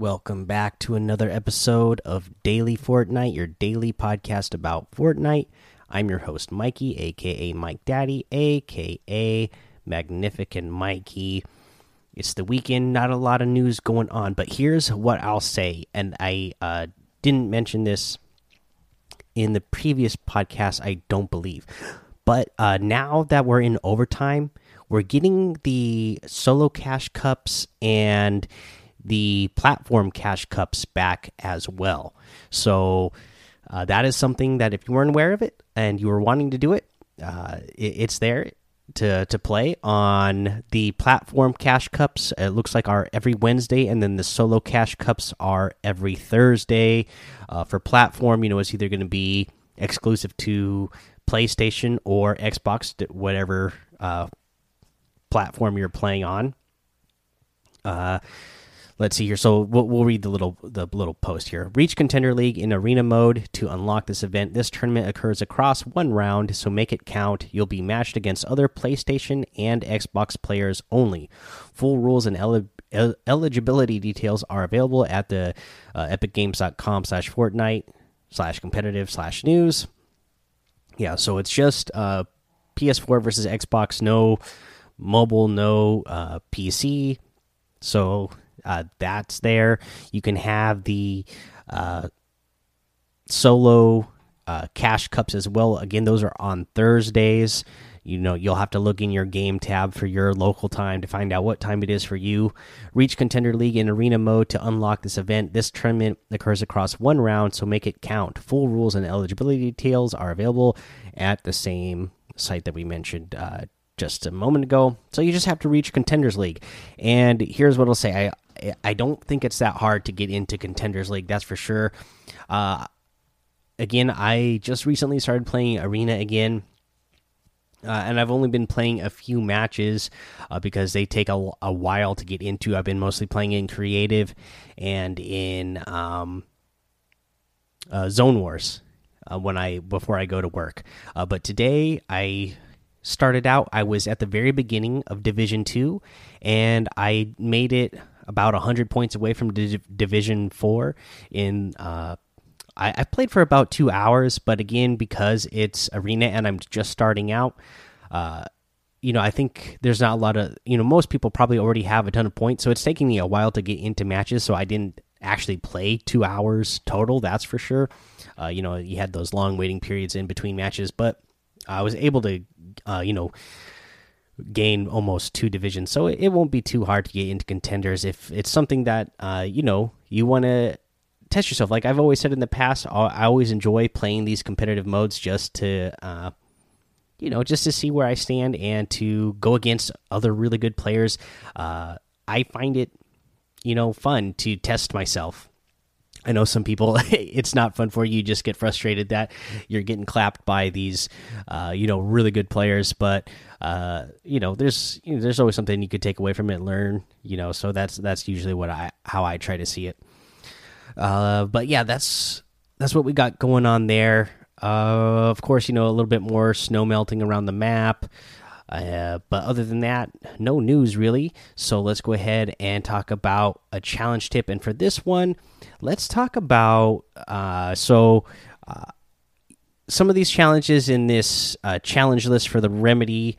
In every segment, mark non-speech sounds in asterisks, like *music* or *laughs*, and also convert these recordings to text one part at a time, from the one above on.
Welcome back to another episode of Daily Fortnite, your daily podcast about Fortnite. I'm your host, Mikey, aka Mike Daddy, aka Magnificent Mikey. It's the weekend, not a lot of news going on, but here's what I'll say. And I uh, didn't mention this in the previous podcast, I don't believe. But uh, now that we're in overtime, we're getting the solo cash cups and the platform cash cups back as well. So uh, that is something that if you weren't aware of it and you were wanting to do it, uh, it it's there to to play on the platform cash cups. It looks like are every Wednesday, and then the solo cash cups are every Thursday. Uh, for platform, you know, it's either going to be exclusive to PlayStation or Xbox, whatever uh, platform you're playing on. Uh, let's see here. So we'll, we'll, read the little the little post here. Reach Contender League in arena mode to unlock this event. This tournament occurs across one round, so make it count. You'll be matched against other PlayStation and Xbox players only. Full rules and el el eligibility details are available at the uh, epicgames.com slash Fortnite slash competitive slash news. Yeah, so it's just uh, PS4 versus Xbox, no mobile, no uh, PC. So uh, that's there. You can have the uh, solo uh, cash cups as well. Again, those are on Thursdays. You know, you'll have to look in your game tab for your local time to find out what time it is for you. Reach Contender League in arena mode to unlock this event. This tournament occurs across one round, so make it count. Full rules and eligibility details are available at the same site that we mentioned uh, just a moment ago. So you just have to reach Contenders League. And here's what I'll say I I don't think it's that hard to get into Contenders League. That's for sure. Uh, again, I just recently started playing Arena again. Uh, and I've only been playing a few matches uh, because they take a, a, while to get into. I've been mostly playing in creative and in um, uh, Zone Wars uh, when I before I go to work. Uh, but today I started out. I was at the very beginning of Division Two, and I made it about 100 points away from Div Division 4 in uh, I, I, played for about two hours, but again, because it's arena and I'm just starting out, uh, you know, I think there's not a lot of, you know, most people probably already have a ton of points, so it's taking me a while to get into matches, so I didn't actually play two hours total, that's for sure. Uh, you know, you had those long waiting periods in between matches, but I was able to, uh, you know, gain almost two divisions, so it, won't be too hard to get into contenders if it's something that uh, you know you want to test yourself. Like I've always said in the past, I always enjoy playing these competitive modes just to, uh, you know, just to see where I stand and to go against other really good players. Uh, I find it, you know, fun to test myself I know some people *laughs* it's not fun for you. you. just get frustrated that you're getting clapped by these, uh, you know, really good players. But uh, you know, there's you know, there's always something you could take away from it, and learn. You know, so that's that's usually what I how I try to see it. Uh, but yeah, that's that's what we got going on there. Uh, of course, you know a little bit more snow melting around the map. Uh, but other than that, no news really. So let's go ahead and talk about a challenge tip. And for this one, let's talk about uh, so uh, some of these challenges in this uh, challenge list for the remedy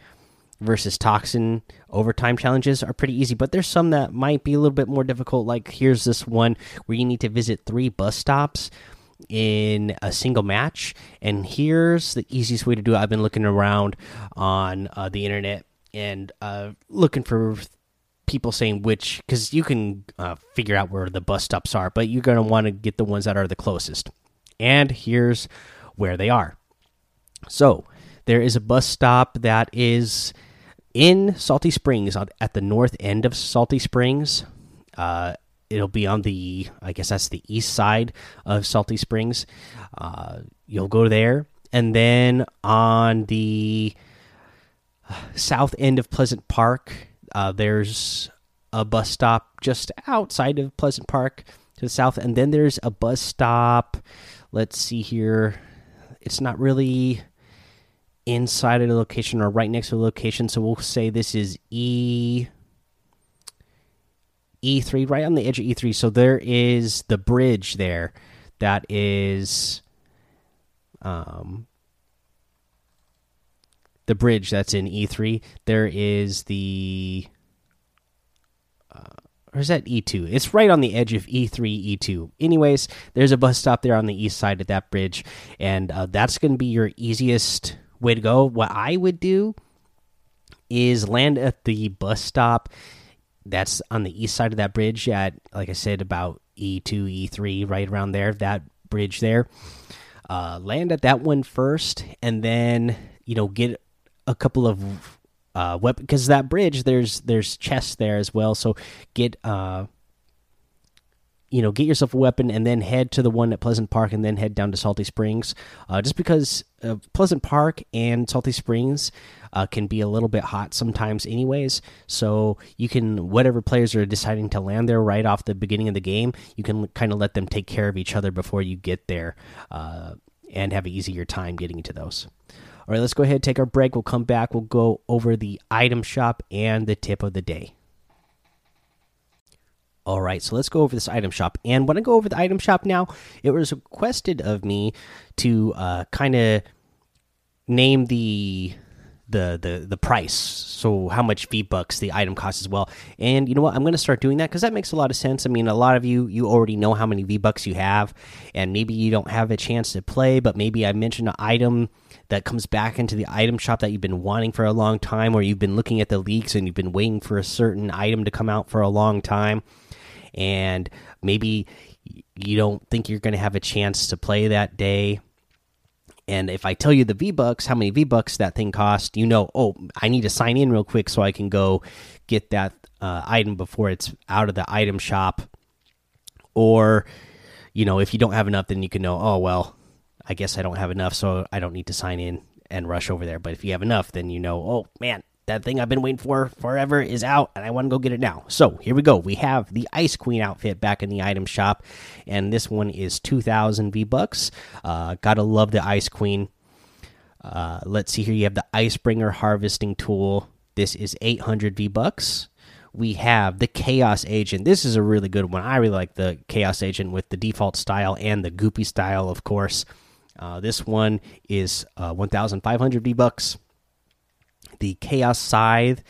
versus toxin overtime challenges are pretty easy but there's some that might be a little bit more difficult like here's this one where you need to visit three bus stops in a single match. And here's the easiest way to do it. I've been looking around on uh, the internet and uh, looking for people saying which, because you can uh, figure out where the bus stops are, but you're going to want to get the ones that are the closest. And here's where they are. So there is a bus stop that is in Salty Springs at the north end of Salty Springs. It'll be on the I guess that's the east side of Salty Springs. Uh, you'll go there, and then on the south end of Pleasant Park, uh, there's a bus stop just outside of Pleasant Park to the south, and then there's a bus stop. Let's see here. It's not really inside of the location or right next to the location, so we'll say this is E E3, right on the edge of E3. So there is the bridge there that is um the bridge that's in E3. There is the uh, or is that E2? It's right on the edge of E3, E2. Anyways, there's a bus stop there on the east side of that bridge, and uh, that's going to be your easiest way to go. What I would do is land at the bus stop that's on the east side of that bridge at, like I said, about E2, E3, right around there, that bridge there. Uh, land at that one first, and then you know get a couple of uh because that bridge there's there's chests there as well. So get uh you know, get yourself a weapon and then head to the one at Pleasant Park and then head down to Salty Springs. Uh, just because uh, Pleasant Park and Salty Springs uh, can be a little bit hot sometimes, anyways. So you can, whatever players are deciding to land there right off the beginning of the game, you can kind of let them take care of each other before you get there uh, and have an easier time getting to those. All right, let's go ahead take our break. We'll come back. We'll go over the item shop and the tip of the day. All right, so let's go over this item shop. And when I go over the item shop now, it was requested of me to uh, kind of name the the the the price. So how much v bucks the item costs as well. And you know what? I'm going to start doing that because that makes a lot of sense. I mean a lot of you you already know how many v bucks you have and maybe you don't have a chance to play but maybe i mentioned an item that comes back into the item shop that you've been wanting for a long time or you've been looking at the leaks and you've been waiting for a certain item to come out for a long time and maybe you don't think you're going to have a chance to play that day. And if I tell you the V Bucks, how many V Bucks that thing cost, you know, oh, I need to sign in real quick so I can go get that uh, item before it's out of the item shop. Or, you know, if you don't have enough, then you can know, oh, well, I guess I don't have enough, so I don't need to sign in and rush over there. But if you have enough, then you know, oh, man, that thing I've been waiting for forever is out, and I want to go get it now. So here we go. We have the Ice Queen outfit back in the item shop, and this one is 2,000 V bucks. Uh, gotta love the Ice Queen. Uh, let's see here. You have the Icebringer harvesting tool. This is 800 V bucks. We have the Chaos Agent. This is a really good one. I really like the Chaos Agent with the default style and the goopy style, of course. Uh, this one is uh, 1,500 V bucks. The Chaos Scythe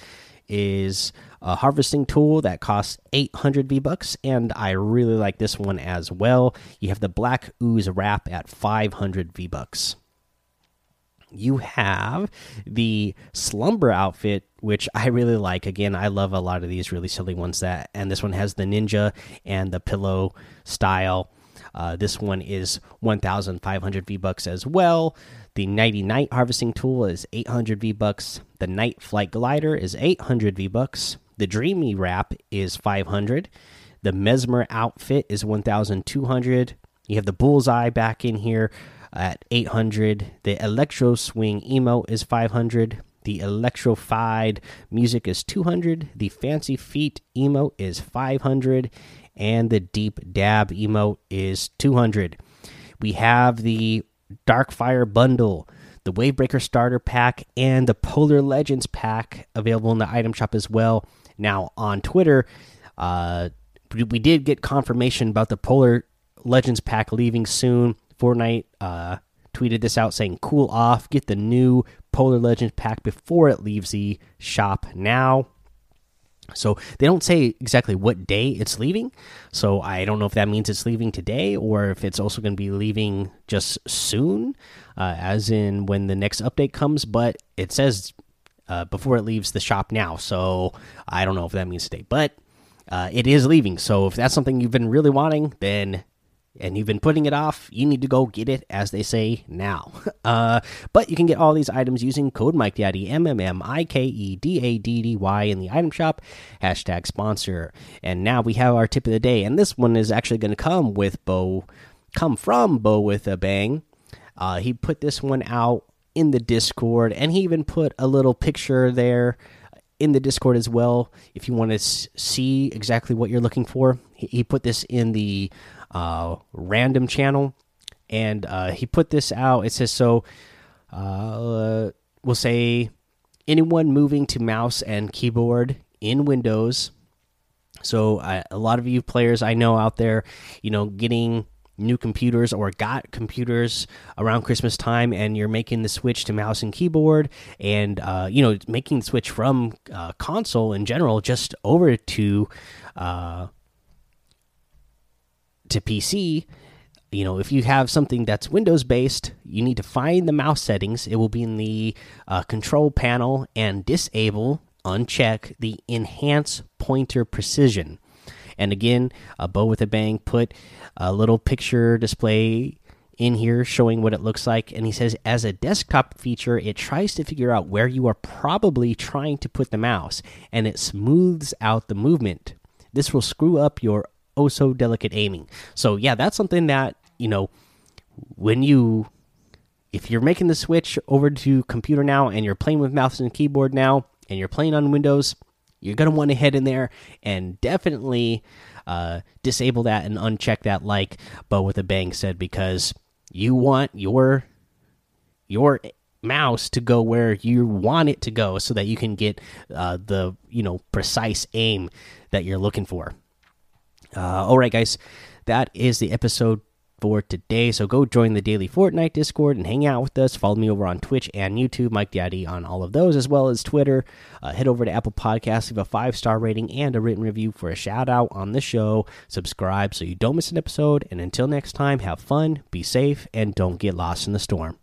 is a harvesting tool that costs 800 V bucks, and I really like this one as well. You have the Black Ooze Wrap at 500 V bucks. You have the Slumber outfit, which I really like. Again, I love a lot of these really silly ones that, and this one has the ninja and the pillow style. Uh, this one is 1,500 V bucks as well. The Nighty Night harvesting tool is 800 V bucks. The Night Flight glider is 800 V bucks. The Dreamy wrap is 500. The Mesmer outfit is 1,200. You have the Bullseye back in here at 800. The Electro Swing emote is 500. The Electrified music is 200. The Fancy Feet emote is 500. And the Deep Dab emote is 200. We have the Darkfire bundle, the Wavebreaker starter pack, and the Polar Legends pack available in the item shop as well. Now on Twitter, uh, we did get confirmation about the Polar Legends pack leaving soon. Fortnite uh, tweeted this out saying, "Cool off, get the new Polar Legends pack before it leaves the shop now." So they don't say exactly what day it's leaving. So I don't know if that means it's leaving today or if it's also going to be leaving just soon, uh, as in when the next update comes. But it says uh, before it leaves the shop now. So I don't know if that means today, but uh, it is leaving. So if that's something you've been really wanting, then and you've been putting it off, you need to go get it, as they say now. *laughs* Uh, but you can get all these items using code Mike Daddy M M M I K E D A D D Y in the item shop. Hashtag sponsor. And now we have our tip of the day, and this one is actually going to come with Bo, come from Bo with a bang. Uh, he put this one out in the Discord, and he even put a little picture there in the Discord as well. If you want to see exactly what you're looking for, he, put this in the uh, random channel, and uh, he put this out. It says so. Uh, we'll say anyone moving to mouse and keyboard in Windows So a lot of you players I know out there, you know, getting new computers or got computers around Christmas time, and you're making the switch to mouse and keyboard, and uh, you know, making the switch from uh, console in general just over to uh, to PC. You know, if you have something that's Windows based, you need to find the mouse settings. It will be in the uh, control panel and disable, uncheck the enhance pointer precision. And again, a bow with a bang put a little picture display in here showing what it looks like. And he says, as a desktop feature, it tries to figure out where you are probably trying to put the mouse and it smooths out the movement. This will screw up your oh so delicate aiming. So, yeah, that's something that, you know, when you. If you're making the switch over to computer now and you're playing with mouse and keyboard now and you're playing on Windows, you're going to want to head in there and definitely uh, disable that and uncheck that like Bow with a Bang said because you want your your mouse to go where you want it to go so that you can get uh, the you know precise aim that you're looking for. Uh, all right, guys, that is the episode for today. So go join the daily Fortnite Discord and hang out with us. Follow me over on Twitch and YouTube, Mike Daddy on all of those, as well as Twitter. Uh, head over to Apple Podcasts, leave a five star rating and a written review for a shout out on the show. Subscribe so you don't miss an episode. And until next time, have fun, be safe, and don't get lost in the storm.